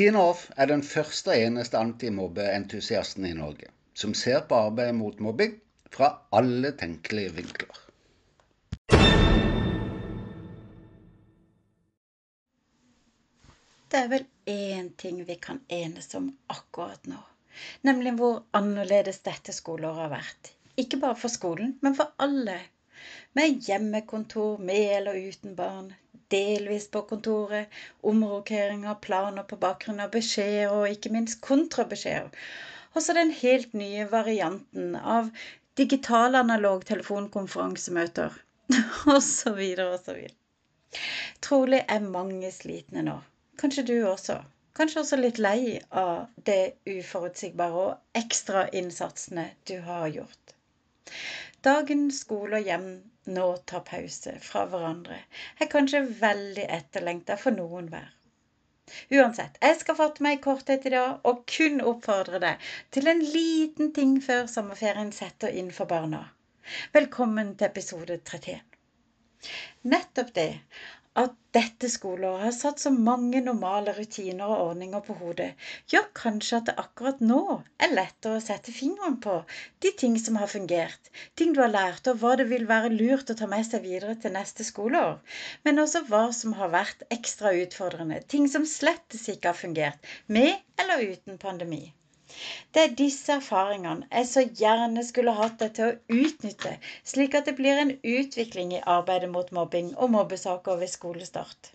Tina Off er den første og eneste antimobbeentusiasten i Norge som ser på arbeidet mot mobbing fra alle tenkelige vinkler. Det er vel én ting vi kan enes om akkurat nå, nemlig hvor annerledes dette skoleåret har vært. Ikke bare for skolen, men for alle. Med hjemmekontor med eller uten barn, delvis på kontoret, omrokeringer, planer på bakgrunn av beskjeder og ikke minst kontrabeskjeder. Og så den helt nye varianten av digital analog telefonkonferansemøter. så videre. Trolig er mange slitne nå. Kanskje du også. Kanskje også litt lei av det uforutsigbare og ekstrainnsatsene du har gjort. Dagens skole og hjem nå tar pause fra hverandre, er kanskje veldig etterlengta for noen hver. Uansett, jeg skal fatte meg i korthet i dag og kun oppfordre deg til en liten ting før sommerferien setter inn for barna. Velkommen til episode 31. Nettopp det at dette skoleåret har satt så mange normale rutiner og ordninger på hodet, gjør kanskje at det akkurat nå er lettere å sette fingeren på de ting som har fungert, ting du har lært, og hva det vil være lurt å ta med seg videre til neste skoleår, men også hva som har vært ekstra utfordrende, ting som slettes ikke har fungert, med eller uten pandemi. Det er disse erfaringene jeg så gjerne skulle hatt deg til å utnytte, slik at det blir en utvikling i arbeidet mot mobbing og mobbesaker ved skolestart.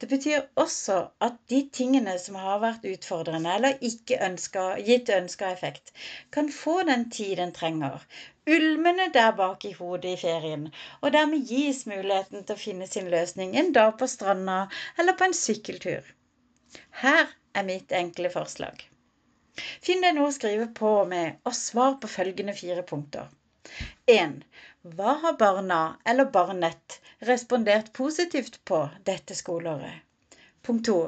Det betyr også at de tingene som har vært utfordrende eller ikke ønsket, gitt ønska effekt, kan få den tid den trenger, ulmende der bak i hodet i ferien, og dermed gis muligheten til å finne sin løsning en dag på stranda eller på en sykkeltur. Her er mitt enkle forslag. Finn deg noe å skrive på med, og svar på følgende fire punkter. 1. Hva har barna eller barnet respondert positivt på dette skoleåret? Punkt 2.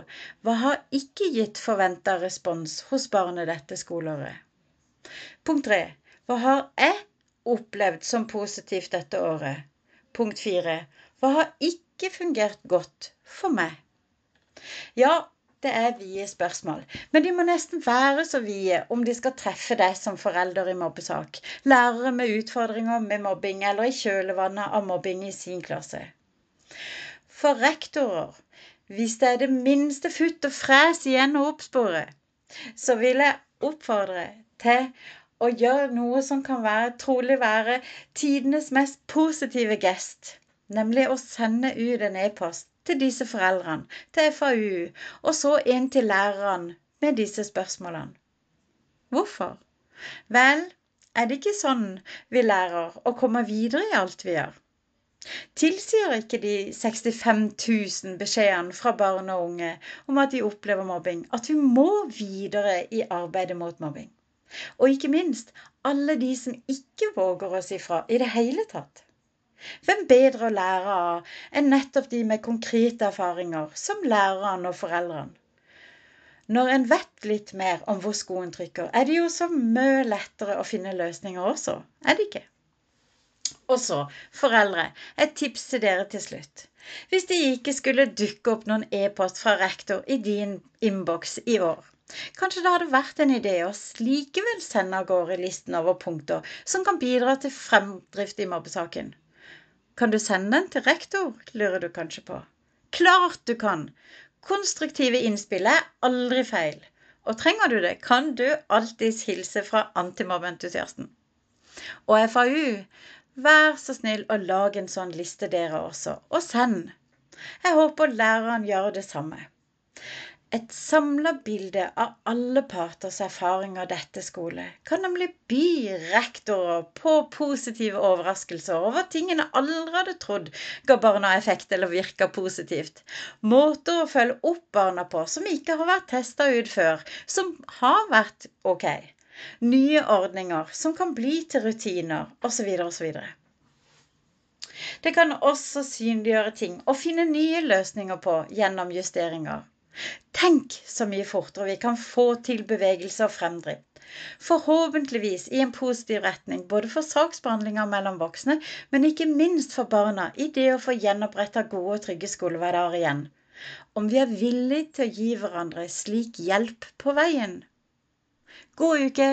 Hva har ikke gitt forventa respons hos barnet dette skoleåret? Punkt 3. Hva har jeg opplevd som positivt dette året? Punkt 4. Hva har ikke fungert godt for meg? Ja, det er vide spørsmål, men de må nesten være så vide om de skal treffe deg som forelder i mobbesak, lærere med utfordringer med mobbing eller i kjølvannet av mobbing i sin klasse. For rektorer, hvis det er det minste futt og fres igjen å oppspore, så vil jeg oppfordre til å gjøre noe som kan være, trolig være tidenes mest positive gest, nemlig å sende ut en e-post til disse foreldrene, til FAU, og så en til lærerne med disse spørsmålene. Hvorfor? Vel, er det ikke sånn vi lærer å komme videre i alt vi gjør? Tilsier ikke de 65 000 beskjedene fra barn og unge om at de opplever mobbing, at vi må videre i arbeidet mot mobbing? Og ikke minst alle de som ikke våger å si fra i det hele tatt. Hvem bedre å lære av enn nettopp de med konkrete erfaringer, som lærerne og foreldrene? Når en vet litt mer om hvor skoen trykker, er det jo så mye lettere å finne løsninger også, er det ikke? Og så, foreldre, et tips til dere til slutt. Hvis det ikke skulle dukke opp noen e-post fra rektor i din innboks i år, kanskje det hadde vært en idé å likevel sende av gårde listen over punkter som kan bidra til fremdrift i mobbesaken? Kan du sende den til rektor, lurer du kanskje på. Klart du kan! Konstruktive innspill er aldri feil. Og trenger du det, kan du alltids hilse fra antimobbeentusiasten. Og FAU, vær så snill å lage en sånn liste dere også, og send. Jeg håper læreren gjør det samme. Et samla bilde av alle parters erfaring av dette skole kan nemlig by rektorer på positive overraskelser over tingene aldri hadde trodd ga barna effekt eller virka positivt. Måter å følge opp barna på som ikke har vært testa ut før, som har vært ok. Nye ordninger som kan bli til rutiner, osv. osv. Det kan også synliggjøre ting og finne nye løsninger på gjennom justeringer. Tenk så mye fortere vi kan få til bevegelse og fremdrift. Forhåpentligvis i en positiv retning, både for saksbehandlinga mellom voksne, men ikke minst for barna i det å få gjenoppretta gode og trygge skolehverdager igjen. om vi er villige til å gi hverandre slik hjelp på veien. God uke!